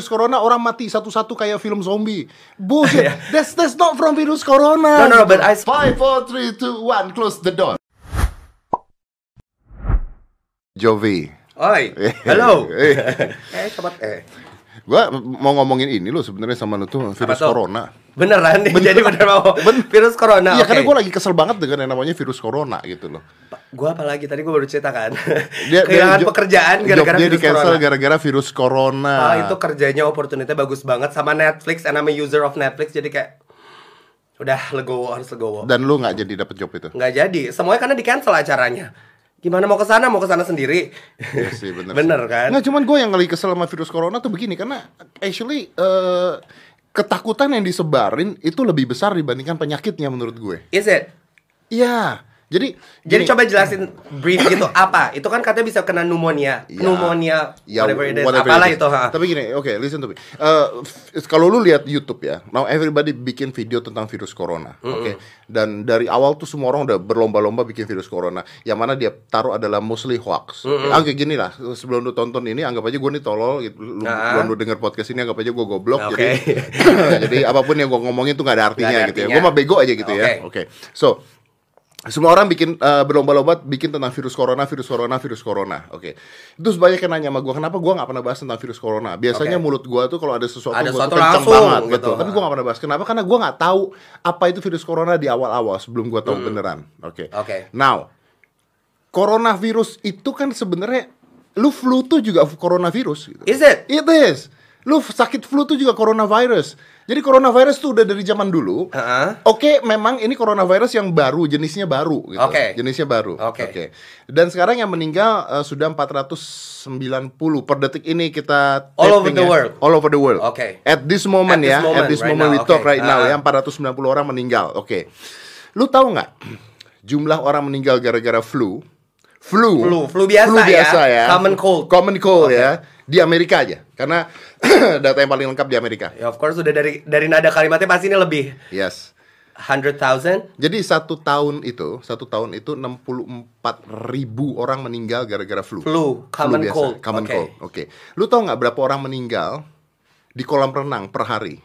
virus corona orang mati satu-satu kayak film zombie. Bullshit. that's that's not from virus corona. No, no, no, but I Five, four, three, two, one, close the door. Jovi. Oi, halo. Eh. coba eh. Gua mau ngomongin ini lo sebenarnya sama lu tuh virus tuh? corona. Beneran nih, jadi bener mau virus corona. Iya, oke. karena gue lagi kesel banget dengan yang namanya virus corona gitu loh. Gua apalagi tadi gua baru cerita kan. Dia, Kehilangan dia- pekerjaan gara-gara dia di virus cancel gara-gara virus corona. Ah, itu kerjanya opportunity bagus banget sama Netflix and I'm a user of Netflix jadi kayak udah legowo harus legowo. Dan lu nggak jadi dapet job itu. Nggak jadi, semuanya karena di cancel acaranya. Gimana mau ke sana? Mau ke sana sendiri. Iya sih bener. Bener sih. kan? Nggak cuman gue yang lagi kesel sama virus corona tuh begini karena actually eh, ketakutan yang disebarin itu lebih besar dibandingkan penyakitnya menurut gue. Is it? Iya. Jadi Jadi gini, coba jelasin brief gitu apa? Itu kan katanya bisa kena pneumonia, Ya. pneumonia, Ya, whatever it is, whatever apalah it is. itu. Ha. Tapi gini, oke, listen to me. Eh, f- kalau lu lihat YouTube ya, now everybody bikin video tentang virus corona, oke. Dan dari awal tuh semua orang udah berlomba-lomba bikin virus corona. Yang mana dia taruh adalah mostly hoax. Ah, kayak gini lah. Sebelum lu tonton ini, anggap aja gue nih tolol. Gitu. Lu, Ah. lu denger podcast ini, anggap aja gue goblok. Oke. Jadi, jadi apa pun yang gue ngomongin tuh gak ada artinya Nggak ada gitu ya. Gue mah bego aja gitu ya. Oke. Oke. So, semua orang bikin eh, berlomba-lomba bikin tentang virus corona, virus corona, virus corona. Oke. Terus banyak yang nanya sama gue, kenapa gue nggak pernah bahas tentang virus corona? Biasanya Oke. mulut gue tuh kalau ada sesuatu Ada gua tuh kenceng banget, gitu. betul. Tapi gue nggak pernah bahas. Kenapa? Karena gue nggak tahu apa itu virus corona di awal-awal sebelum gue tahu beneran. Oke. Oke. Now, coronavirus itu kan sebenarnya lu flu tuh juga coronavirus. Gitu. Is it? It is. Lu sakit flu tuh juga coronavirus. Jadi coronavirus tuh udah dari zaman dulu. Heeh. Oke, memang ini coronavirus yang baru, jenisnya baru gitu. Oke. Jenisnya baru. Oke. Dan sekarang yang meninggal eh, sudah 490 per detik ini kita All over the ya. world. All over the world. Oke. At this moment At this ya, moment, at this right moment now, we talk oke. right now Ah. ya, 490 orang meninggal. Oke. Lu tahu nggak jumlah orang meninggal gara-gara flu? Flu. Flu. Flu biasa ya. ya. Common cold. Common cold Oke. ya. Di Amerika aja. Karena data yang paling lengkap di Amerika. Ya of course udah dari dari nada kalimatnya pasti ini lebih Yes. 100,000. Jadi satu tahun itu, satu tahun itu 64 ribu orang meninggal gara-gara flu. Flu, common biasa, cold. Common Oke. cold. Oke. Lu tau nggak berapa orang meninggal di kolam renang per hari?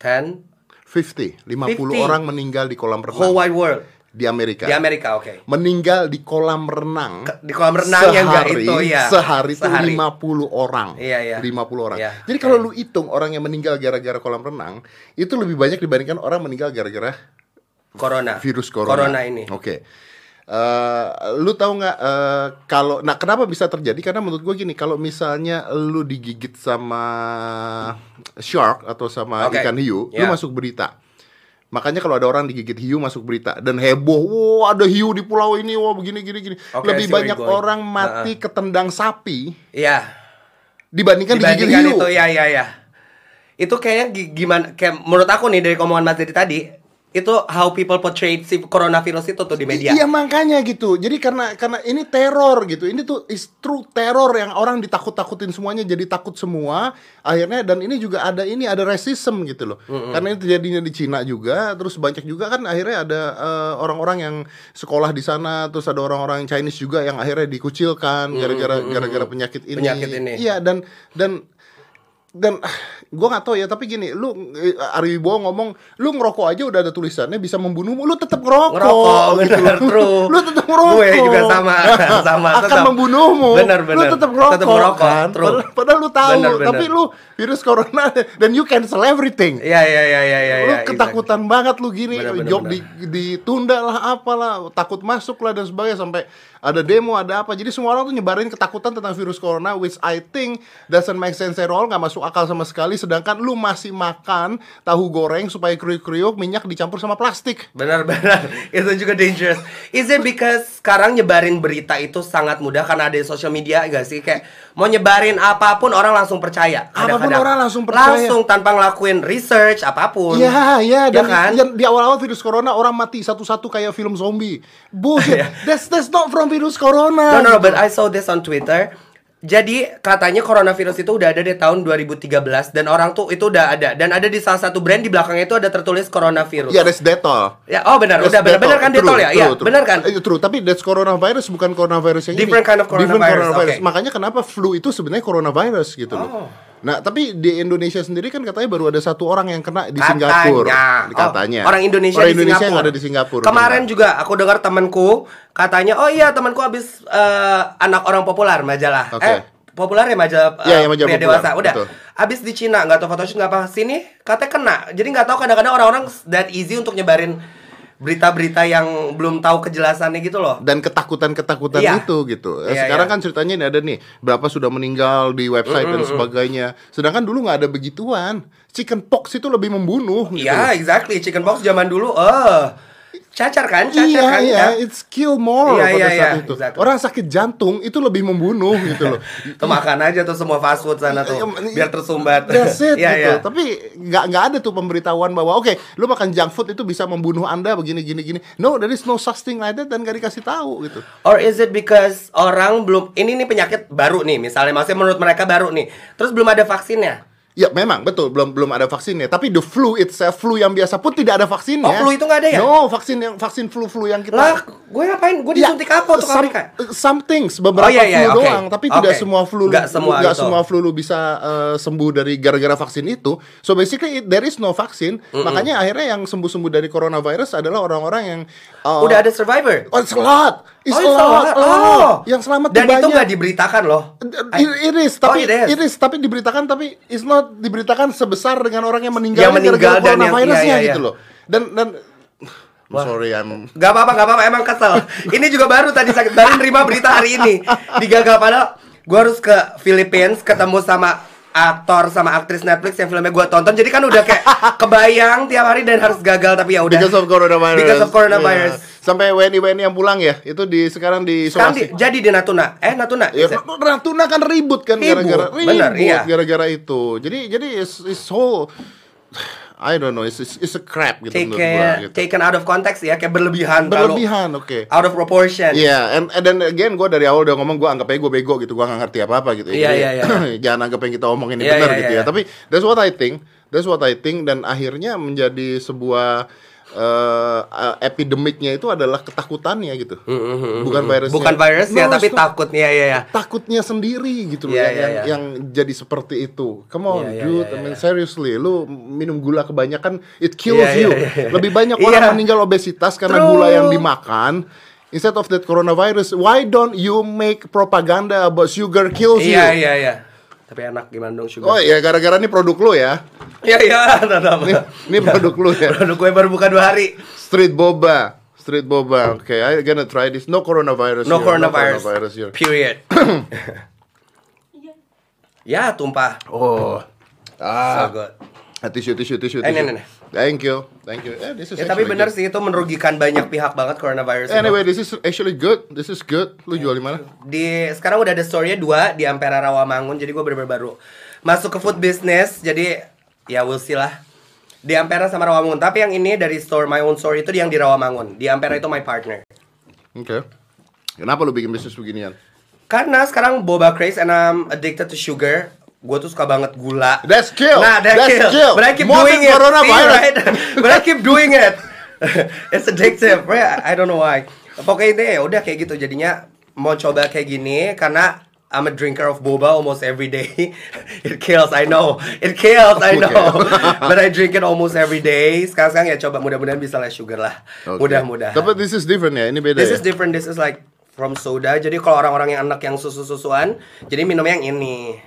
10 50. 50 50. orang meninggal di kolam renang whole wide world di Amerika. di Amerika, oke. meninggal di kolam renang Ke- di kolam renang yang nggak sehari, itu, iya. sehari itu Sehari. 50 orang Iya, iya. 50 orang Iya, jadi kalau lu hitung orang yang meninggal gara-gara kolam renang itu lebih banyak dibandingkan orang meninggal gara-gara Corona. virus corona. ini. Oke. Eh, lu tahu nggak eh, kalau nah kenapa bisa terjadi karena menurut gue gini kalau misalnya lu digigit sama shark atau sama Oke. ikan hiu lu Ya. masuk berita makanya kalau ada orang digigit hiu masuk berita dan heboh wah ada hiu di pulau ini wah begini gini gini Oke, lebih banyak orang mati ketendang sapi Iya. dibandingkan, digigit Dibandingkan hiu itu, ya ya ya. Itu kayaknya gi- gimana kayak menurut aku nih dari omongan Mas Dedi tadi, itu how people portray si coronavirus itu tuh di media. Iya makanya gitu. Jadi karena karena ini teror gitu. Ini tuh is true teror yang orang ditakut-takutin semuanya jadi takut semua. Akhirnya dan ini juga ada ini ada racism gitu loh. Karena ini terjadinya di Cina juga. Terus banyak juga kan akhirnya ada eh, orang-orang yang sekolah di sana. Terus ada orang-orang Chinese juga yang akhirnya dikucilkan gara-gara gara-gara penyakit ini. Penyakit ini. Iya dan dan dan gue nggak tahu ya tapi gini lu eh, Ari Wibowo ngomong lu ngerokok aja udah ada tulisannya bisa membunuhmu lu tetap ngerokok Ngerokok, gitu bener, true. lu tetap ngerokok Gue juga sama, sama, akan tetap. membunuhmu Bener, lu bener. tetap ngerokok, Tetap ngerokok, kan true. padahal, padahal lu tahu Bener, bener. tapi lu virus corona dan you cancel everything Iya iya iya iya iya. lu iya, ketakutan banget lu gini Bener, bener, job bener. di ditunda lah apalah takut masuk lah dan sebagainya sampai ada demo ada apa jadi semua orang tuh nyebarin ketakutan tentang virus corona which I think doesn't make sense at all nggak masuk akal sama sekali sedangkan lu masih makan tahu goreng supaya kriuk-kriuk minyak dicampur sama plastik Benar benar. Itu juga dangerous. Is it because sekarang nyebarin berita itu sangat mudah karena ada social media gak sih? Kayak mau nyebarin apa pun orang langsung percaya. Apa pun Kadang-kadang. orang langsung percaya. Langsung tanpa ngelakuin research apa pun. Iya, iya, Ya dan kan? dan di awal-awal virus corona orang mati satu-satu kayak film zombie. Bullshit. that's that's not from virus corona. No, no, no, but I saw this on Twitter. Jadi katanya coronavirus itu udah ada di tahun 2013 dan orang tuh itu udah ada dan ada di salah satu brand di belakangnya itu ada tertulis coronavirus. Ya, that's Dettol. Ya, oh benar, That's udah benar, benar kan True, Detol ya? Iya, benar kan? Eh, True, tapi that's coronavirus bukan coronavirus yang Different ini. kind of Different coronavirus, oke. Makanya kenapa flu itu sebenarnya coronavirus gitu loh. Oh. Nah, tapi di Indonesia sendiri kan katanya baru ada satu orang yang kena di Katanya. Singapura. Oh, Katanya. orang Indonesia orang di Indonesia Singapura. yang ada di Singapura. Kemarin juga aku dengar temanku katanya, oh iya temanku habis eh, anak orang populer majalah. Oke. Eh, populer ya majalah Iya, eh, iya, majalah pria dewasa. Udah. betul. Habis di Cina nggak tahu photoshoot nggak apa sini katanya kena. Jadi nggak tahu kadang-kadang orang-orang that easy untuk nyebarin berita-berita yang belum tahu kejelasannya gitu loh. dan ketakutan-ketakutan Iya. itu gitu. Iya, Sekarang iya. kan ceritanya ini ada nih berapa sudah meninggal di website dan sebagainya. Sedangkan dulu nggak ada begituan. Chicken pox itu lebih membunuh. Gitu. Iya, exactly. Chicken pox zaman dulu, eh cacar kan, cacar iya, kan. iya, ya. it's kill more Iya, pada iya, saat iya, itu. exactly. Orang sakit jantung itu lebih membunuh gitu loh. Tuh makan aja tuh semua fast food sana tuh, Iya, biar tersumbat. That's it Iya, gitu. iya. Tapi nggak nggak ada tuh pemberitahuan bahwa oke, lu makan junk food itu bisa membunuh anda begini gini gini. No, there is no such thing like that dan gak dikasih tahu gitu. Or is it because orang belum ini nih penyakit baru nih, misalnya maksudnya menurut mereka baru nih. Terus belum ada vaksinnya. Ya memang betul belum belum ada vaksinnya. Tapi the flu itself flu yang biasa pun tidak ada vaksinnya. Oh, flu itu nggak ada ya? No, vaksin yang vaksin flu flu yang kita Lah, gue ngapain? Gue Ya, disuntik apa untuk some, Afrika? Some things, beberapa Oh, iya, iya, flu oke. doang, tapi tidak Oke. semua flu Nggak semua nggak itu. semua flu lu bisa eh, sembuh dari gara-gara vaksin itu. So basically it- there is no vaksin. Makanya akhirnya yang sembuh-sembuh dari coronavirus adalah orang-orang yang eh, Udah ada survivor. Oh, it's a lot. It's Oh, a it's a lot. lot. a lot. Oh. Yang selamat Dan itu nggak diberitakan loh. It, it is, Oh, tapi it is. it is, tapi diberitakan tapi it's not diberitakan sebesar dengan orang yang meninggal Yang meninggal dan yang- coronavirusnya iya, iya, gitu iya. loh. Dan dan I'm sorry I'm Gak apa-apa, gak apa-apa, emang kesel Ini juga baru tadi sakit, baru nerima berita hari ini Digagal, padahal gue harus ke Philippines Ketemu sama aktor sama aktris Netflix yang filmnya gue tonton Jadi kan udah kayak kebayang tiap hari dan harus gagal Tapi ya udah because of coronavirus. Because of coronavirus. Iya. Sampai WNI WNI yang pulang ya, itu di sekarang di Sekarang di- jadi di Natuna Eh Natuna Ya? Natuna kan ribut kan Ribut, gara-gara ribut iya. gara-gara itu. Jadi jadi it's, it's so I don't know, it's, it's, it's a crap gitu menurut gua Taken, gitu. taken out of context ya, kayak berlebihan Berlebihan, oke. Out of proportion Iya, and, and then again gue dari awal udah ngomong gue anggap aja gue bego gitu, gue gak ngerti apa-apa gitu. Iya, Jadi, iya, iya. jangan anggap yang kita omongin ini Iya, benar iya, gitu iya. ya. Tapi that's what I think, that's what I think dan akhirnya menjadi sebuah eh epidemiknya itu adalah ketakutannya gitu. Bukan virusnya. Bukan virus ya, No, tapi takutnya ya ya takutnya sendiri gitu loh Iya, yang, yang, iya. yang jadi seperti itu. Come on, Iya, iya, dude. iya, I mean iya. seriously, lu minum gula kebanyakan it kills Iya, iya, you. iya, iya. Lebih banyak orang Iya. meninggal obesitas karena True. gula yang dimakan. Instead of that coronavirus, why don't you make propaganda about sugar kills you? Iya iya iya Tapi enak gimana dong sugar Oh ya gara-gara ini produk lu ya. Iya iya. Ini, ini produk lu ya. Produk gue baru buka dua hari Street boba. Street boba. Oke, I gonna try this. No coronavirus. No here. coronavirus. coronavirus here. Period. ya tumpah. Oh. So Ah. good. Ah, tisu, tisu, tisu, Eh, tisu. Thank you, thank you. Eh, this is Ya tapi benar sih itu merugikan banyak pihak banget coronavirus. itu. Anyway, this is actually good. This is good. Lu jual di mana? Di sekarang udah ada store-nya dua di Ampera Rawamangun. Jadi gue bener-bener baru masuk ke food business. Jadi ya we'll see lah. Di Ampera sama Rawamangun. Tapi yang ini dari store my own store itu yang di Rawamangun. Di Ampera itu my partner. Oke. Kenapa lu bikin bisnis beginian? Karena sekarang boba craze and I'm addicted to sugar. Gue tuh suka banget gula. That's kill. Nah, that That's kill. kill. But I keep More doing it. coronavirus. See, right? But I keep doing it. It's addictive. Right? I don't know why. Pokoknya ini ya udah kayak gitu. Jadinya mau coba kayak gini karena I'm a drinker of boba almost every day. It kills, I know. It kills, I know. But I drink it almost every day. Sekarang-sekarang ya coba mudah-mudahan bisa less sugar lah. Oke. Mudah-mudahan. Tapi this is different ya. Ini beda This ya. is different. This is like from soda. Jadi kalau orang-orang yang anak yang susu-susuan, jadi minumnya yang ini.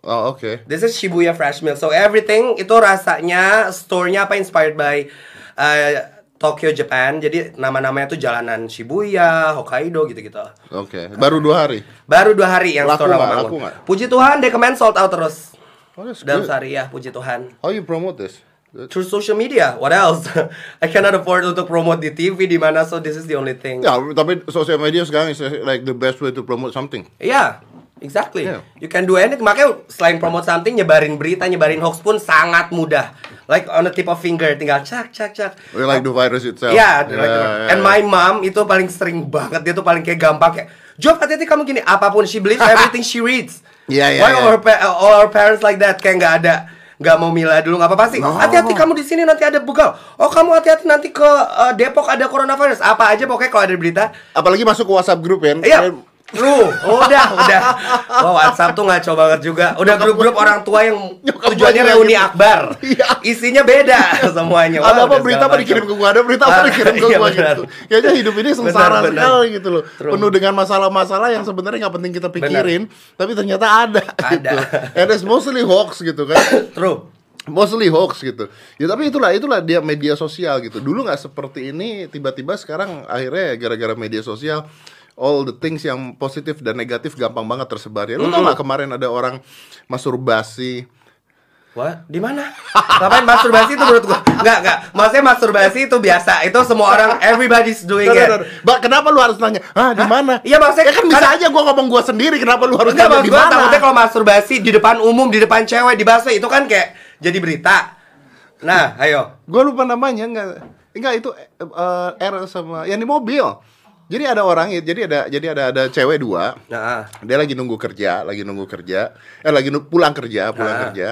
Oh, oke. This is Shibuya Fresh Milk. So everything itu rasanya store-nya apa inspired by uh, Tokyo, Japan. Jadi nama-namanya tuh jalanan Shibuya, Hokkaido gitu-gitu. Oke. Baru dua hari. Baru dua hari yang Laku store? Rawamangun. Laku? Puji Tuhan, Dekemen sold out terus. Oh, that's Dalam good. sehari ya, puji Tuhan. How you promote this? Through social media, what else? I cannot afford untuk promote di TV di mana, so this is the only thing. Ya, tapi sosial media sekarang is like the best way to promote something. Iya, exactly. Yeah. You can do anything. Makanya selain promote something, nyebarin berita, nyebarin hoax pun sangat mudah. Like on the tip of finger, tinggal cak cak cak. We like the virus itself. Iya, Yeah, like the- yeah, and yeah. my mom itu paling sering banget. Dia tuh paling kayak gampang kayak, Job hati-hati kamu gini. Apa pun she believes, everything she reads. Iya, iya, Why iya. all her, all our parents like that? Kayak nggak ada nggak mau milah dulu nggak apa-apa sih. No. Hati-hati kamu di sini nanti ada begal. Oh kamu hati-hati nanti ke uh, Depok ada coronavirus. Apa aja pokoknya kalau ada berita Apalagi masuk ke WhatsApp group ya. Iya. True, udah, udah. Wah, WhatsApp tuh ngaco banget juga. Udah grup-grup orang tua yang tujuannya reuni gitu. akbar. Iya. Isinya beda semuanya. Wah, ada apa berita apa dikirim ke gua ada berita apa Ah, dikirim ke iya, gua benar. gitu kayaknya hidup ini sengsara Benar, benar. sekali gitu loh True. penuh dengan masalah-masalah yang sebenarnya nggak penting kita pikirin tapi ternyata ada, Ada. gitu and it's mostly hoax gitu kan True. mostly hoax gitu ya tapi itulah itulah dia media sosial gitu dulu nggak seperti ini tiba-tiba sekarang akhirnya gara-gara media sosial all the things yang positif dan negatif gampang banget tersebar ya lu tau nggak kemarin ada orang masturbasi Wah, di mana? Ngapain masturbasi itu menurut gua? Enggak, enggak. Maksudnya masturbasi itu biasa. Itu semua orang everybody's doing it. Ba, kenapa lu harus nanya? Ah, di mana? Iya, maksudnya ya kan bisa aja gua ngomong gua sendiri, kenapa lu harus nanya di gua mana? takutnya kalau masturbasi di depan umum, di depan cewek, di busway itu kan kayak jadi berita. Nah, ayo. Gua lupa namanya enggak. Enggak itu eh, R sama yang di mobil. Jadi ada orang, jadi ada jadi ada ada cewek dua. Nah, Dia lagi nunggu kerja, lagi nunggu kerja. Eh lagi nu- pulang kerja, pulang Ah. kerja.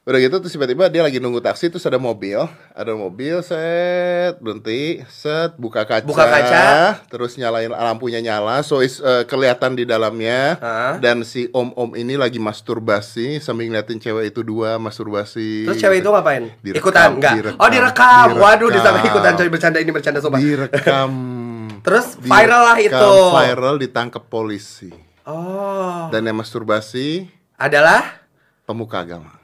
Udah gitu terus tiba-tiba dia lagi nunggu taksi terus ada mobil, ada mobil set berhenti, set buka kaca, Buka kaca. terus nyalain lampunya nyala, so is, eh, kelihatan di dalamnya Ah. dan si om-om ini lagi masturbasi sambil ngeliatin cewek itu dua masturbasi. terus cewek itu ngapain? Direkam, ikutan enggak? direkam, oh, direkam. Waduh, di sana direkam. ikutan coy bercanda ini bercanda sumpah. direkam. Terus viral lah itu. Viral ditangkap polisi. Oh. Dan yang masturbasi Adalah pemuka agama.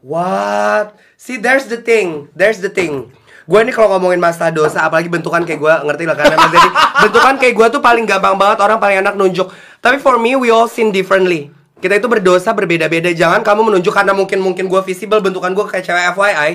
What? See, there's the thing. There's the thing. Gue ini kalau ngomongin masalah dosa, apalagi bentukan kayak gue, ngerti lah karena Dedi, bentukan kayak gue tuh paling gampang banget orang paling enak nunjuk. Tapi for me, we all sin differently. Kita itu berdosa berbeda-beda. Jangan kamu menunjuk karena mungkin mungkin gue visible bentukan gue kayak cewek FYI.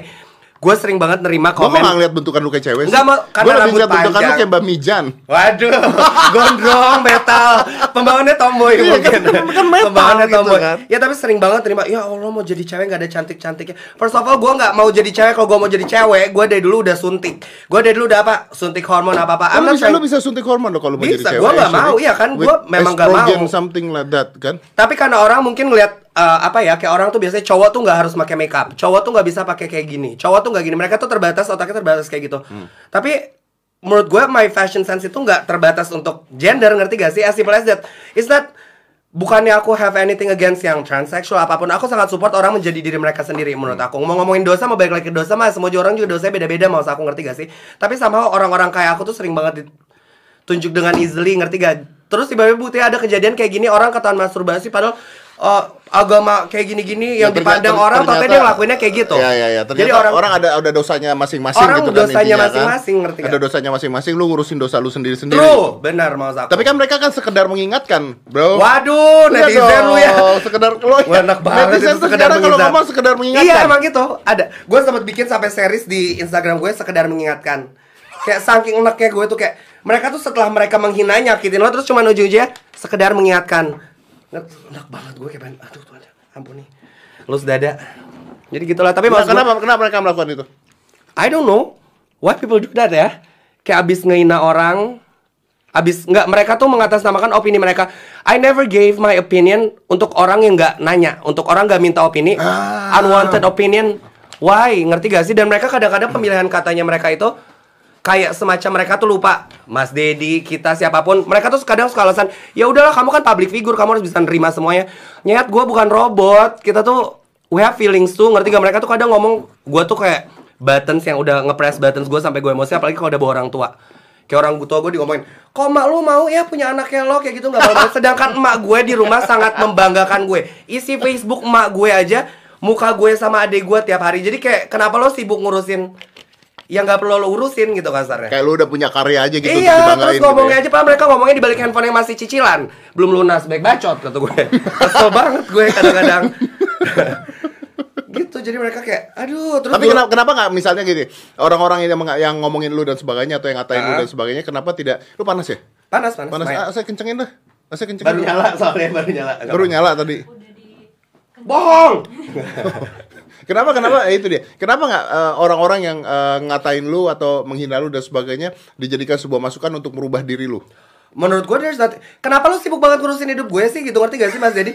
Gue sering banget nerima komen. gak ngeliat bentukan lu kayak cewek sih? Nggak, mau- karena Gua rambut ngeliat bentukan lu panjang. kayak Mbak Mijan Waduh, gondrong metal, pembangunnya tomboy Iya, mungkin. kan- kan metal Pembangunnya gitu tomboy. kan. Ya tapi sering banget terima. Ya Allah mau jadi cewek nggak ada cantik cantiknya. First of all, gue nggak mau jadi cewek. Kalau gue mau jadi cewek, gue dari dulu udah suntik. Gue dari dulu udah apa? Suntik hormon apa apa. Lu bisa, lu bisa suntik hormon loh kalau mau jadi cewek nggak actually. mau, iya kan, gua memang nggak estrogen, mau. something like that kan Tapi karena orang mungkin ngeliat eh, apa ya kayak orang tuh biasanya cowok tuh nggak harus pakai makeup, cowok tuh nggak bisa pakai kayak gini, cowok tuh nggak gini. Mereka tuh terbatas otaknya terbatas kayak gitu. Hmm. Tapi menurut gue my fashion sense itu nggak terbatas untuk gender ngerti gak sih? As simple as that. It's not bukannya aku have anything against yang transsexual apa pun. Aku sangat support orang menjadi diri mereka sendiri menurut Hmm. aku. Mau ngomongin dosa mau balik lagi ke dosa mah semua orang juga dosanya beda-beda mau aku ngerti gak sih? Tapi sama orang-orang kayak aku tuh sering banget di- tunjuk dengan easily ngerti gak? Terus tiba-tiba bukti ada kejadian kayak gini orang ketahuan masturbasi padahal uh, agama kayak gini-gini yang Ya, dipandang ternyata- orang tapi ternyata- dia ngelakuinnya kayak gitu. Ya ya ya. Ternyata Jadi orang, orang, ada ada dosanya masing-masing Orang gitu kan dosanya kan. masing-masing, ngerti Ada gak? dosanya masing-masing lu ngurusin dosa lu sendiri-sendiri. True, benar mau aku. Tapi kan mereka kan sekedar mengingatkan, Bro. Waduh, Iya netizen dong, lu ya. Sekedar lu. Wah, enak banget Netizen itu sekedar sekarang kalau ngomong sekedar mengingatkan. Iya emang gitu. Ada. Gue sempat bikin sampai series di Instagram gue sekedar mengingatkan. Kayak saking enaknya gue tuh kayak mereka tuh setelah mereka menghina nyakitin lo terus cuma ujung-ujungnya sekedar mengingatkan. Enak, enak banget gue kayak pengen, aduh Tuhan, ampun nih. Lu dada. Jadi gitulah. Tapi Nah, kenapa kenapa mereka melakukan itu? I don't know why people do that ya. Kayak abis ngehina orang, abis nggak mereka tuh mengatasnamakan opini mereka. I never gave my opinion untuk orang yang nggak nanya, untuk orang nggak minta opini, Ah. unwanted opinion. Why? Ngerti gak sih? Dan mereka kadang-kadang pemilihan katanya mereka itu kayak semacam mereka tuh lupa. Mas Dedi kita siapa pun mereka tuh kadang suka alasan ya udahlah kamu kan public figure kamu harus bisa nerima semuanya. Nyet gue bukan robot. Kita tuh we have feelings tuh. Ngerti gak? Mereka tuh kadang ngomong gue tuh kayak buttons yang udah ngepress buttons gue sampai gue emosi apalagi kalau udah bawa orang tua. Kayak orang tua gue diomongin kok emak lu mau ya punya anak kayak lo? Kayak gitu nggak mau sedangkan emak gue di rumah sangat membanggakan gue. Isi Facebook emak gue aja muka gue sama adik gue tiap hari. Jadi kayak kenapa lo sibuk ngurusin yang nggak perlu lo urusin gitu kasarnya Kayak lu udah punya karya aja gitu iya, terus gitu ngomongnya ya. aja pak mereka ngomongnya di balik handphone yang masih cicilan, belum lunas, baik bacot kata gue. Kesel banget gue kadang-kadang. gitu, jadi mereka kayak, aduh, terus Tapi kenapa kenapa nggak misalnya gini orang-orang yang yang ngomongin lu dan sebagainya atau yang ngatain lu Ah. dan sebagainya kenapa tidak lu panas ya panas panas, panas ah, saya kencengin dah Ah, saya kencengin baru nyala soalnya baru nyala. baru nyala tadi Bohong. kenapa kenapa? Eh, itu dia. Kenapa nggak eh, orang-orang yang eh, ngatain lu atau menghina lu dan sebagainya dijadikan sebuah masukan untuk merubah diri lu? Menurut gue not Kenapa lu sibuk banget ngurusin hidup gue sih? Gitu ngerti gak sih Mas Jadi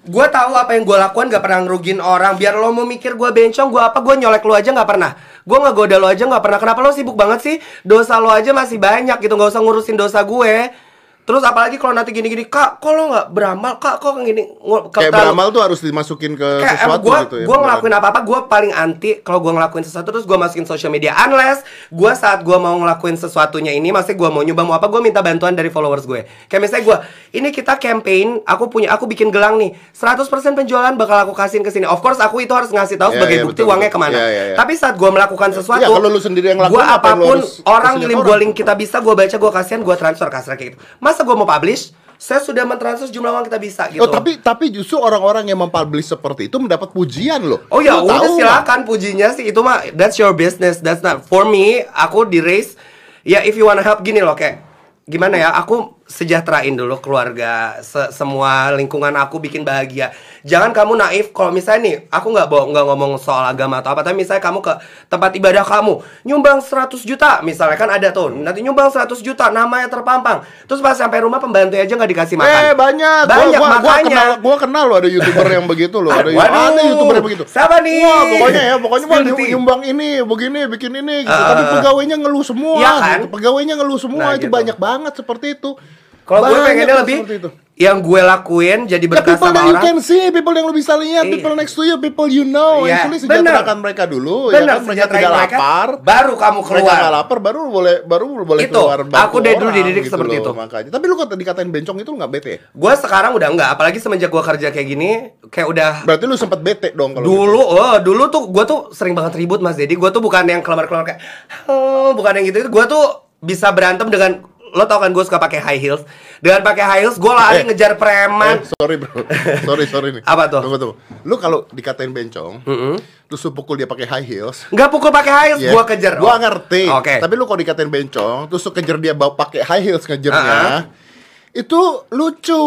Gue tahu apa yang gue lakukan gak pernah ngerugin orang. Biar lo mau mikir gue bencong Gue apa gue nyolek lu aja gak pernah. Gue ngegoda lo aja gak pernah. Kenapa lo sibuk banget sih? Dosa lo aja masih banyak gitu Gak usah ngurusin dosa gue Terus apalagi kalau nanti gini-gini, kak, kok lo nggak beramal, kak, kok gini, Kayak beramal tuh harus dimasukin ke kayak sesuatu gue gitu ya. gue ngelakuin apa apa gue paling anti kalau gue ngelakuin sesuatu terus gue masukin social media unless gue saat gue mau ngelakuin sesuatunya ini maksudnya gue mau nyumbang mau apa gue minta bantuan dari followers gue. Kayak misalnya gue ini kita campaign aku punya aku bikin gelang nih 100% penjualan bakal aku kasihin ke sini. Of course aku itu harus ngasih tahu Ya, sebagai ya, bukti betul, uangnya ke mana. Ya, ya, ya. tapi saat gue melakukan sesuatu Ya, kalau lu sendiri yang gue lakuin, apa pun orang ngirim gue link kita bisa gue baca gue kasihan gue transfer kasar kayak gitu masa gue mau publish? Saya sudah mentransfer jumlah uang kita bisa gitu. Oh tapi tapi justru orang-orang yang mempublish seperti itu mendapat pujian loh. Oh ya udah silakan pujinya sih. Itu mah that's your business. That's not for me. Aku di race ya if you wanna help gini loh kayak gimana ya? Aku sejahterain dulu keluarga se- semua lingkungan aku bikin bahagia jangan kamu naif kalau misalnya nih aku nggak bawa nggak ngomong soal agama atau apa tapi misalnya kamu ke tempat ibadah kamu nyumbang 100 juta misalnya kan ada tuh nanti nyumbang 100 juta namanya terpampang terus pas sampai rumah pembantu aja nggak dikasih makan Eh banyak, banyak gua, gua, gua makanya kenal, gua kenal loh ada youtuber yang begitu loh, ada, Waduh. ada youtuber yang begitu. Siapa nih? Wah pokoknya ya, pokoknya mau nyumbang ini, begini, bikin ini, gitu. Ah, Tapi ah. pegawainya ngeluh semua, Iya kan? gitu. Pegawainya ngeluh semua, Nah, itu gitu. banyak banget seperti itu. Kalau gue pengennya lebih itu. yang gue lakuin jadi Ya berkah people sama that you can see, people yang lu bisa lihat, Iya. people next to you, people you know. Iya, Actually bener. sejahterakan mereka dulu, ya Benar, kan? Mereka tidak mereka, lapar. baru kamu Mereka keluar. nggak lapar, baru boleh, baru boleh Itu, keluar. aku dari dulu dididik seperti loh, itu. Makanya. Tapi lu kok dikatain bencong itu lu nggak bete ya? Gue sekarang udah enggak, apalagi semenjak gue kerja kayak gini, kayak udah Berarti lu sempat bete dong kalau gitu. dulu, oh dulu tuh gue tuh sering banget ribut mas. Jadi gue tuh bukan yang keluar-keluar kayak, oh, bukan yang gitu. Gue tuh bisa berantem dengan lo tau kan gue suka pakai high heels. Dengan pakai high heels, gue lari Eh, ngejar preman. Eh, sorry bro, sorry sorry nih. Apa tuh? Tunggu tunggu. Lu kalau dikatain bencong, terus lu pukul dia pakai high heels. Nggak pukul pakai high heels, ya, gue kejar. Gua Oh. ngerti. Oke. Tapi lu kalau dikatain bencong, terus lu kejar dia bawa pakai high heels ngejernya, Ah, ah. itu lucu.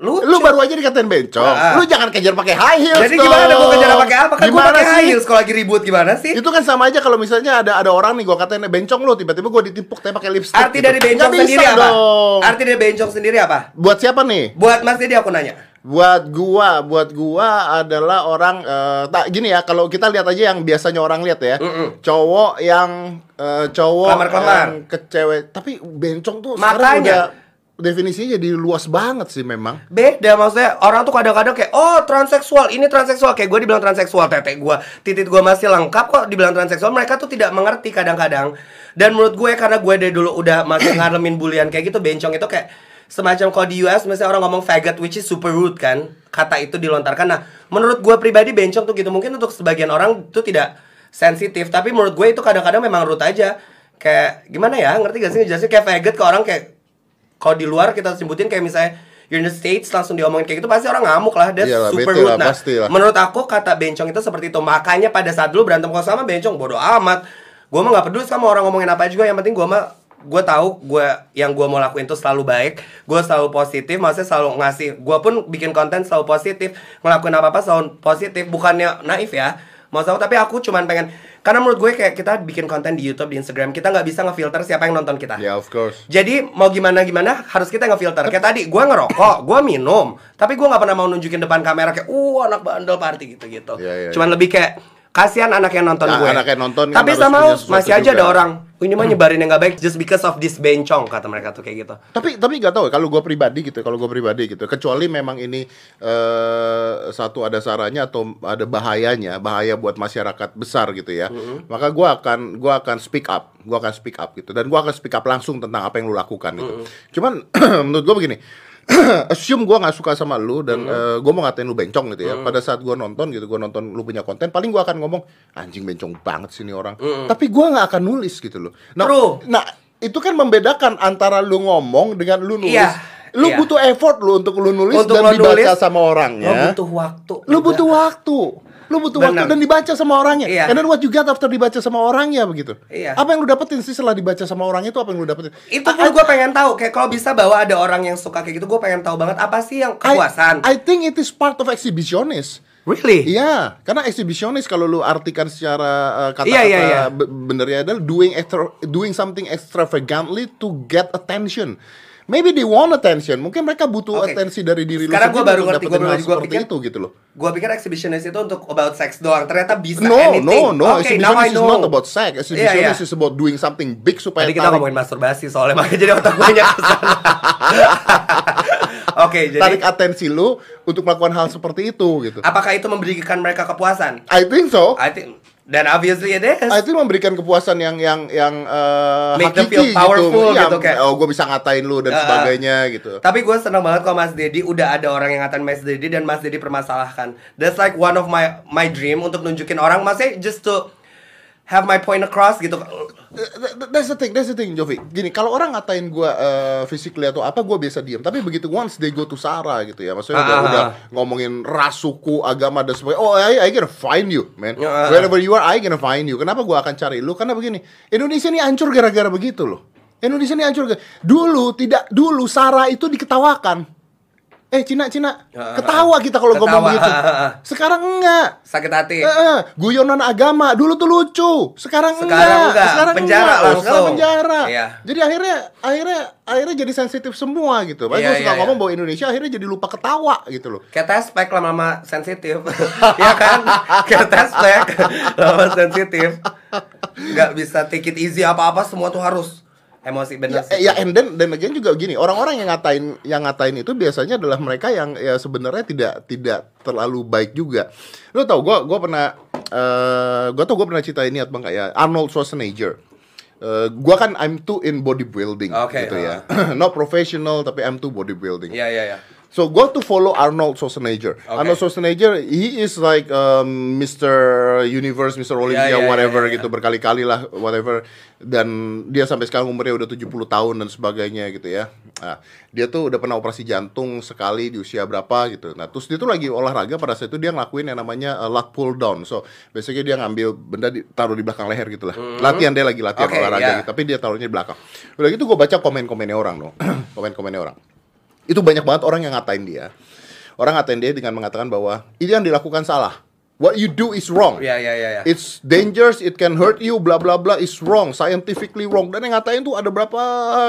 Lucu. Lu baru aja dikatain bencong, Ah, ah. lu jangan kejar pakai high heels. Jadi gimana dong. gue kejar pakai apa? Kan gue Gimana pakai high heels kalau lagi ribut gimana sih? Itu kan sama aja kalau misalnya ada ada orang nih gua katain bencong lu tiba-tiba gua ditimpuk tapi pakai lipstick. Arti gitu. dari bencong Nggak sendiri apa? dong. Arti dari bencong sendiri apa? Buat siapa nih? Buat Mas Dedi aku nanya. Buat gua, buat gua adalah orang eh, tak gini ya kalau kita lihat aja yang biasanya orang lihat ya. Mm-mm. Cowok yang eh, cowok Klamar-klamar. yang ke cewek, tapi bencong tuh sekarang Makanya. udah definisinya jadi luas banget sih memang. Beda maksudnya orang tuh kadang-kadang kayak oh transseksual ini transseksual. Kayak gue dibilang transseksual tetek gue titit gue masih lengkap kok dibilang transseksual. Mereka tuh tidak mengerti kadang-kadang. Dan menurut gue karena gue dari dulu udah masih ngalamin bulian kayak gitu bencong itu kayak semacam kalau di US misalnya orang ngomong faggot which is super rude kan kata itu dilontarkan. Nah menurut gue pribadi bencong tuh gitu. Mungkin untuk sebagian orang tuh tidak sensitif tapi menurut gue itu kadang-kadang memang rude aja. Kayak gimana ya? Ngerti gak sih ngejelasin kayak faggot ke orang kayak kalau di luar kita sebutin kayak misalnya you're in the States langsung diomongin kayak gitu pasti orang ngamuk lah. Iyalah, super rude. nah pasti lah. menurut aku kata bencong itu seperti itu. Makanya pada saat dulu berantem kalau sama bencong bodoh amat. Gue mah nggak peduli sama orang ngomongin apa juga. Yang penting gue mah gue tahu gue yang gue mau lakuin itu selalu baik. Gue selalu positif maksudnya selalu ngasih gue pun bikin konten selalu positif. Ngelakuin apa apa selalu positif. Bukannya naif ya mau tahu tapi aku cuman pengen karena menurut gue kayak kita bikin konten di YouTube di Instagram kita nggak bisa ngefilter siapa yang nonton kita Ya of course. jadi mau gimana gimana harus kita ngefilter. Kayak tadi gue ngerokok, gue minum, tapi gue nggak pernah mau nunjukin depan kamera kayak, uh anak bandel party gitu gitu. Iya, iya, Cuman lebih kayak kasihan anak yang nonton Nah, gue. anak yang nonton kan tapi sama masih aja juga. ada orang, "Oh, ini mah nyebarin yang nggak baik just because of this bencong kata mereka tuh kayak gitu. Tapi tapi nggak tahu ya, kalau gue pribadi gitu, kalau gue pribadi gitu, kecuali memang ini eh satu ada saranya atau ada bahayanya, bahaya buat masyarakat besar gitu ya. Maka gue akan gua akan speak up, gue akan speak up gitu, dan gue akan speak up langsung tentang apa yang lu lakukan gitu. Cuman menurut gue begini. assume gue nggak suka sama lu dan gue mau ngatain lu bencong gitu ya. Pada saat gue nonton gitu, gue nonton lu punya konten, paling gue akan ngomong anjing bencong banget sih ini orang. Tapi gue nggak akan nulis gitu loh. Nah, True. nah itu kan membedakan antara lu ngomong dengan lu nulis. Iya, Lu iya. butuh effort lu untuk lu nulis Untuk dan lo dibaca nulis, sama orangnya. butuh waktu. Lu juga. butuh waktu. Lu butuh Benar. waktu dan dibaca sama orangnya. Iya. And then what you get after dibaca sama orangnya begitu. Iya. Apa yang lu dapetin sih setelah dibaca sama orangnya itu apa yang lu dapetin? Itu pun gue pengen tahu kayak kalau bisa bahwa ada orang yang suka kayak gitu, gue pengen tahu banget apa sih yang I, kepuasan. I think it is part of exhibitionist. really? Iya, karena exhibitionist kalau lu artikan secara uh, kata-kata Iya, iya, iya. be- benernya adalah doing extra, doing something extravagantly to get attention. Maybe they want attention. Mungkin mereka butuh Oke. atensi dari diri Sekarang lu gua baru untuk ngerti, gua baru- gua pikir- itu gitu loh. Gua pikir exhibitionist itu untuk about sex doang. Ternyata bisa No, anything. no, no. Now I Exhibitionist is not about sex. Exhibitionist Iya, iya. is about doing something big supaya Tadi kita tarik, ngomongin masturbasi soalnya makanya jadi otak gue banyak ke sana. Oke, jadi tarik atensi lu untuk melakukan hal seperti itu gitu. apakah itu memberikan mereka kepuasan? I think so. I think dan obviously it is. I think memberikan kepuasan yang yang yang eh, Make them hakiki feel powerful Iya, gitu, kayak- oh gue bisa ngatain lu dan Uh, uh. sebagainya gitu. Tapi gue seneng banget kalau Mas Dedi udah ada orang yang ngatain Mas Dedi dan Mas Dedi permasalahkan. That's like one of my my dream untuk nunjukin orang masih just to have my point across gitu. Th- th- That's the thing, that's the thing, Jovi. Gini, kalau orang ngatain gue uh, physically atau apa, gue biasa diem. Tapi begitu once they go to Sarah gitu ya, maksudnya udah, Ah, ah, udah ah. ngomongin ras, suku, agama dan sebagainya. Oh, I, I gonna find you, man. Ah. Wherever you are, I gonna find you. Kenapa gue akan cari lu? Karena begini, Indonesia ini hancur gara-gara begitu loh. Indonesia ini hancur. gara- Dulu tidak, dulu Sarah itu diketawakan. Eh, Cina, Cina, ketawa kita kalau ngomong ah. Sekarang enggak. Sakit hati. Eh, eh, guyonan agama dulu tuh lucu, sekarang, Sekarang enggak. Sekarang Penjara enggak. Langsung. sekarang penjara. Iya. Jadi akhirnya akhirnya akhirnya jadi sensitif semua gitu. Makanya Iya, gue suka iya, ngomong iya. bahwa Indonesia akhirnya jadi lupa ketawa gitu loh. Kayak tespek lama-lama sensitif Ya kan? Kayak tespek Lama sensitif Gak bisa take it easy apa-apa Semua tuh harus Emosi Ya, bener eh, ya and then dan again juga gini, orang-orang yang ngatain yang ngatain itu biasanya adalah mereka yang ya sebenarnya tidak tidak terlalu baik juga. Lo tau gue gue pernah eh gue tau gue pernah cerita ini Bang kayak Arnold Schwarzenegger. Eh gue kan I'm too in bodybuilding Oke, gitu ya. Not professional tapi I'm too bodybuilding. Iya iya iya So go to follow Arnold Schwarzenegger. Arnold Schwarzenegger, he is like um, Mr. Universe, Mr. Olympia, Ya, ya, whatever ya, ya. gitu berkali-kali lah, whatever. Dan dia sampai sekarang umurnya udah 70 tahun dan sebagainya gitu ya. Nah, dia tuh udah pernah operasi jantung sekali di usia berapa gitu. Nah, terus dia tuh lagi olahraga pada saat itu dia ngelakuin yang namanya uh, lat pull down. So, basically dia ngambil benda di, taruh di belakang leher gitu lah. Latihan dia lagi latihan Hmm. Oke, olahraga ya. gitu, tapi dia taruhnya di belakang. Udah gitu gue baca komen-komennya orang dong. komen-komennya orang itu banyak banget orang yang ngatain dia. Orang ngatain dia dengan mengatakan bahwa ini yang dilakukan salah. What you do is wrong. Iya iya iya iya. It's dangerous, it can hurt you, bla bla bla is wrong, scientifically wrong. Dan yang ngatain tuh ada berapa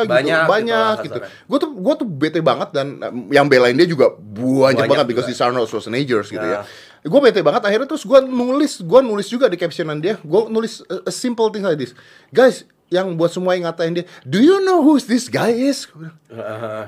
gitu, Banyak gitu banyak gitu. Gue tuh gue tuh bete banget dan um, yang belain dia juga banyak, Banyak banget because juga. he's Arnold Schwarzenegger gitu Ya. ya. Gue bete banget akhirnya terus gue nulis, gue nulis juga di captionan dia, gue nulis a, a simple thing like this. Guys, yang buat semua yang ngatain dia, do you know who this guy is? Bilang,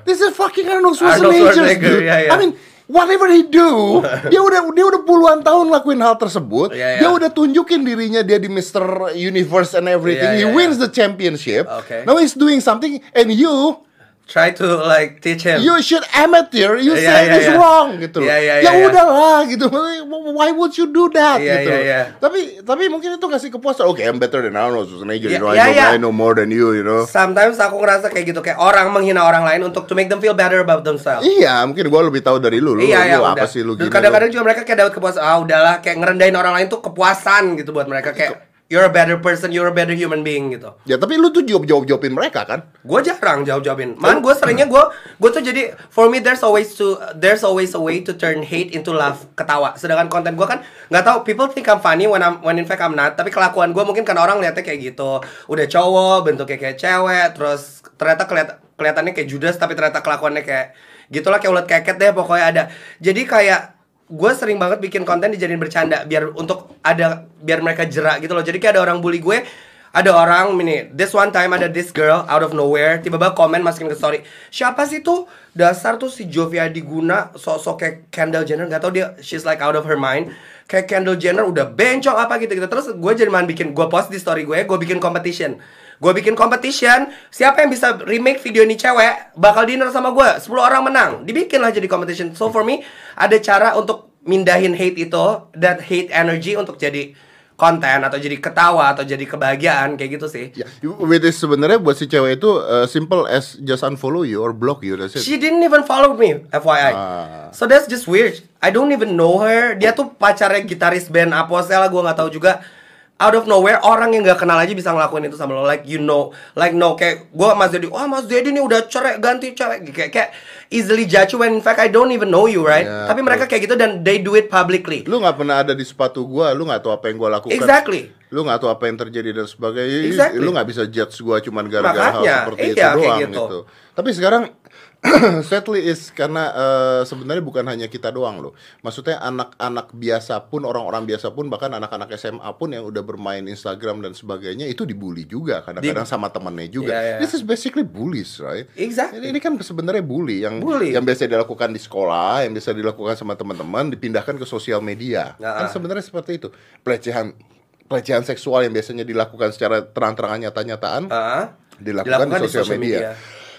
This is fucking Arnold Arnold Schwarzenegger, Schwarzenegger, dude. iya, iya. I mean, whatever he do, dia udah dia udah puluhan tahun lakuin hal tersebut. Iya, Dia iya. udah tunjukin dirinya dia di Mr. Universe and everything. Iya, he iya, wins iya. the championship. Okay. Now he's doing something, and you Try to like teach him. you should amateur. You Iya, say iya, it's iya. wrong gitu. loh. Iya, iya, ya iya, iya. udahlah gitu. Why would you do that Iya, gitu? iya, loh. iya. Tapi tapi mungkin itu kasih kepuasan. Okay, I'm better than Arnold Schwarzenegger. Iya, you know, iya, I know iya. I know more than you. You know. Sometimes aku ngerasa kayak gitu kayak orang menghina orang lain untuk to make them feel better about themselves. Iya, mungkin gua lebih tahu dari lu. Lu, iya, iya, lu apa udah. sih lu gini? kadang-kadang juga mereka kayak dapat kepuasan. Ah, udahlah, kayak ngerendahin orang lain tuh kepuasan gitu buat mereka kayak you're a better person, you're a better human being gitu. Ya tapi lu tuh jawab jawab jawabin mereka kan? Gue jarang jawab jawabin. Man, gue seringnya gue gue tuh jadi for me there's always to there's always a way to turn hate into love, ketawa. Sedangkan konten gue kan nggak tahu people think I'm funny when I'm when in fact I'm not. Tapi kelakuan gue mungkin kan orang lihatnya kayak gitu. Udah cowok, bentuknya kayak cewek, terus ternyata keliat, kelihatannya kayak Judas tapi ternyata kelakuannya kayak gitulah kayak ulet keket deh pokoknya ada. Jadi kayak gue sering banget bikin konten dijadiin bercanda biar untuk ada biar mereka jerak gitu loh. Jadi kayak ada orang bully gue ada orang ini this one time ada this girl out of nowhere tiba-tiba komen masukin ke story. Siapa sih tuh? Dasar tuh si Jovia Diguna sok-sok kayak Kendall Jenner nggak tau dia she's like out of her mind. Kayak Kendall Jenner udah bencong apa gitu gitu terus gue jadi main bikin gue post di story gue gue bikin competition gue bikin competition siapa yang bisa remake video ini cewek bakal dinner sama gue 10 orang menang dibikin lah jadi competition so for me ada cara untuk mindahin hate itu that hate energy untuk jadi konten atau jadi ketawa atau jadi kebahagiaan kayak gitu sih Ya, with this sebenarnya buat si cewek itu uh, simple as just unfollow you or block you. That's it. She didn't even follow me, FYI. Ah. So that's just weird. I don't even know her. Dia tuh pacarnya gitaris band Apostel gue nggak tahu juga. Out of nowhere orang yang nggak kenal aja bisa ngelakuin itu sama lo. Like you know, like no kayak gue Mas Dedi, wah Mas Dedi nih udah cerai ganti cewek kayak kayak easily judge you when in fact I don't even know you right. Ya, Tapi mereka kayak gitu dan they do it publicly. Lu nggak pernah ada di sepatu gua, lu nggak tahu apa yang gua lakukan. Exactly. Lu nggak tahu apa yang terjadi dan sebagainya. Exactly. Lu nggak bisa judge gua cuman gara-gara hal seperti iya, itu kayak doang gitu. gitu. Tapi sekarang sadly is karena eh, sebenarnya bukan hanya kita doang loh. Maksudnya anak-anak biasa pun orang-orang biasa pun bahkan anak-anak SMA pun yang udah bermain Instagram dan sebagainya itu dibully juga kadang-kadang sama temennya juga. Iya, iya. This is basically bullies, right? Exactly. Ini, ini kan sebenarnya bully yang Bully. yang biasa dilakukan di sekolah, yang biasa dilakukan sama teman-teman dipindahkan ke sosial media. Nah, Kan ah. sebenarnya seperti itu. Pelecehan pelecehan seksual yang biasanya dilakukan secara terang-terangan nyata-nyataan Ah, dilakukan, di sosial media.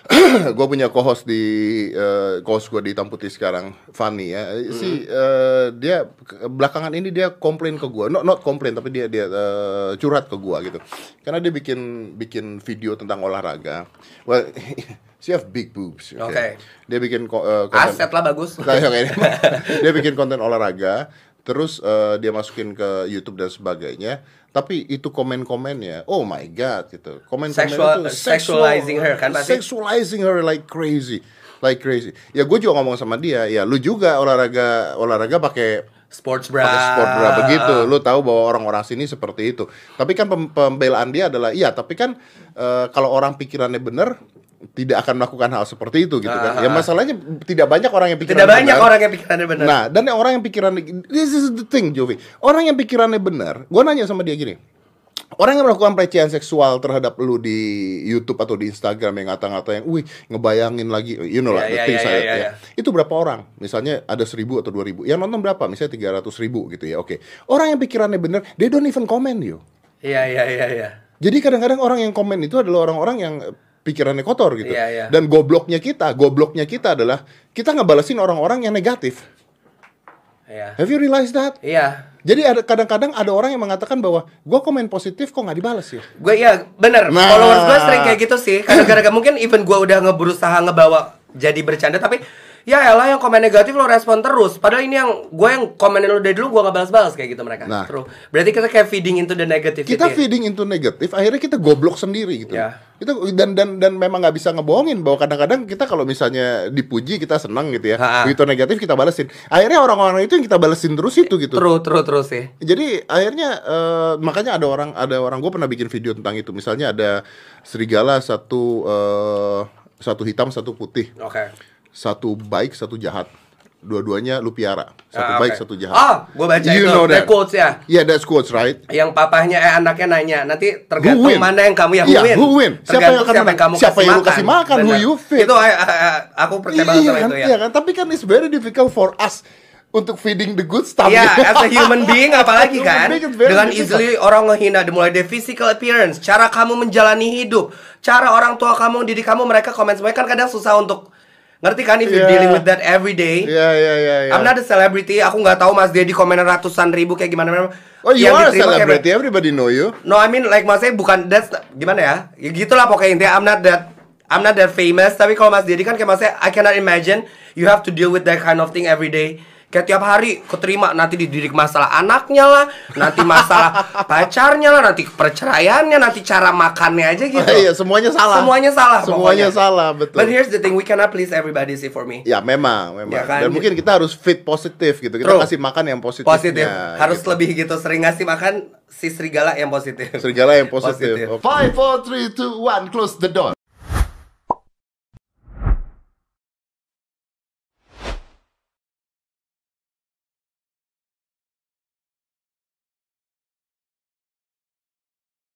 gue punya co-host di eh, co-host gue di Tamputi sekarang, Fanny ya. Si eh, dia belakangan ini dia komplain ke gue, not not komplain tapi dia dia eh, curhat ke gue gitu. Karena dia bikin bikin video tentang olahraga. Well, she have big boobs. Oke. Dia bikin eh, konten- Aset lah bagus. Dia bikin konten olahraga, terus eh, dia masukin ke YouTube dan sebagainya. Tapi itu komen-komennya, oh my god gitu. Komen-komen Sexual- itu sexualizing her, kan pasti? Sexualizing her like crazy, like crazy. Ya gue juga ngomong sama dia, ya lu juga olahraga olahraga pakai Sports bra. pakai sport bra begitu. Lu tahu bahwa orang-orang sini seperti itu. Tapi kan pem- pembelaan dia adalah iya, tapi kan eh, kalau orang pikirannya benar tidak akan melakukan hal seperti itu gitu kan. Ya masalahnya tidak banyak orang yang pikirannya Tidak banyak benar. orang yang pikirannya benar. Nah, dan yang orang yang pikirannya this is the thing, Jovi. Orang yang pikirannya benar, gua nanya sama dia gini. Orang yang melakukan pelecehan seksual terhadap lu di YouTube atau di Instagram yang ngata-ngata yang, wih, ngebayangin lagi, you know lah, the ya, things ya, like ya, that, ya. Itu berapa orang? Misalnya ada seribu atau dua ribu. Yang nonton berapa? Misalnya tiga ratus ribu gitu ya. Oke. Orang yang pikirannya benar, they don't even comment you. Iya, iya, iya, iya. Jadi kadang-kadang orang yang komen itu adalah orang-orang yang pikirannya kotor gitu. Iya, iya. Dan gobloknya kita, gobloknya kita adalah kita ngebalesin orang-orang yang negatif. Iya. Have you realized that? Iya. Jadi ada kadang-kadang ada orang yang mengatakan bahwa gua komen positif kok nggak dibalas ya. Gue ya bener Nah. Followers gue sering kayak gitu sih Karena gara-gara mungkin even gue udah ngeberusaha ngebawa Jadi bercanda Tapi ya elah yang komen negatif lo respon terus Padahal ini yang Gue yang komenin lo dari dulu Gue gak balas-balas kayak gitu mereka Nah. True. Berarti kita kayak feeding into the negativity Kita feeding into negatif, akhirnya kita goblok sendiri gitu. Ya. Kita dan dan dan memang nggak bisa ngebohongin bahwa kadang-kadang kita kalau misalnya dipuji kita senang gitu ya. Begitu negatif kita balesin. Akhirnya orang-orang itu yang kita balesin terus itu gitu. True, true, true sih Jadi akhirnya eh, makanya ada orang ada orang gue pernah bikin video tentang itu. Misalnya ada serigala satu eh, satu hitam satu putih, Oke satu baik satu jahat. Dua-duanya lu piara. Satu Ah, baik oke. satu jahat. Ah, gue baca You itu know The that. quotes ya Yeah, that's quotes right. Yang papahnya eh anaknya nanya Nanti tergantung mana yang kamu ya Iya, who win, who win? Siapa yang akan siapa yang kamu Siapa kasih yang makan, kasih makan, who you feed. Itu I- I- I- aku percaya banget sama kan, itu ya iya kan? Tapi kan it's very difficult for us untuk feeding the good stuff. Iya, as a human being apalagi kan being Dengan difficult. easily orang ngehina Mulai dari physical appearance Cara kamu menjalani hidup Cara orang tua kamu, didik kamu Mereka komen semuanya kan kadang susah untuk Ngerti kan if you're Iya. dealing with that every day Iya, iya, iya, iya. I'm not a celebrity Aku nggak tahu Mas Dedi komen ratusan ribu kayak gimana Oh, you Yang are a diterima kayak- celebrity. Everybody know you. No, I mean like maksudnya bukan that's gimana ya? Ya gitulah pokoknya intinya I'm not that I'm not that famous tapi kalau Mas Dedi kan kayak maksudnya I cannot imagine you have to deal with that kind of thing every day. Kayak tiap hari keterima nanti dididik masalah anaknya lah, nanti masalah pacarnya lah, nanti perceraiannya, nanti cara makannya aja gitu. Iya, semuanya salah. Semuanya salah Semuanya pokoknya. salah, betul. But here's the thing, we cannot please everybody sih for me. Ya memang, memang. Ya kan? Dan mungkin kita harus fit positif gitu. Kita True. kasih makan yang positif. Positif. Harus lebih gitu sering ngasih makan si serigala yang positif. Serigala yang positif. Positif. Five, four, three, two, one, close the door.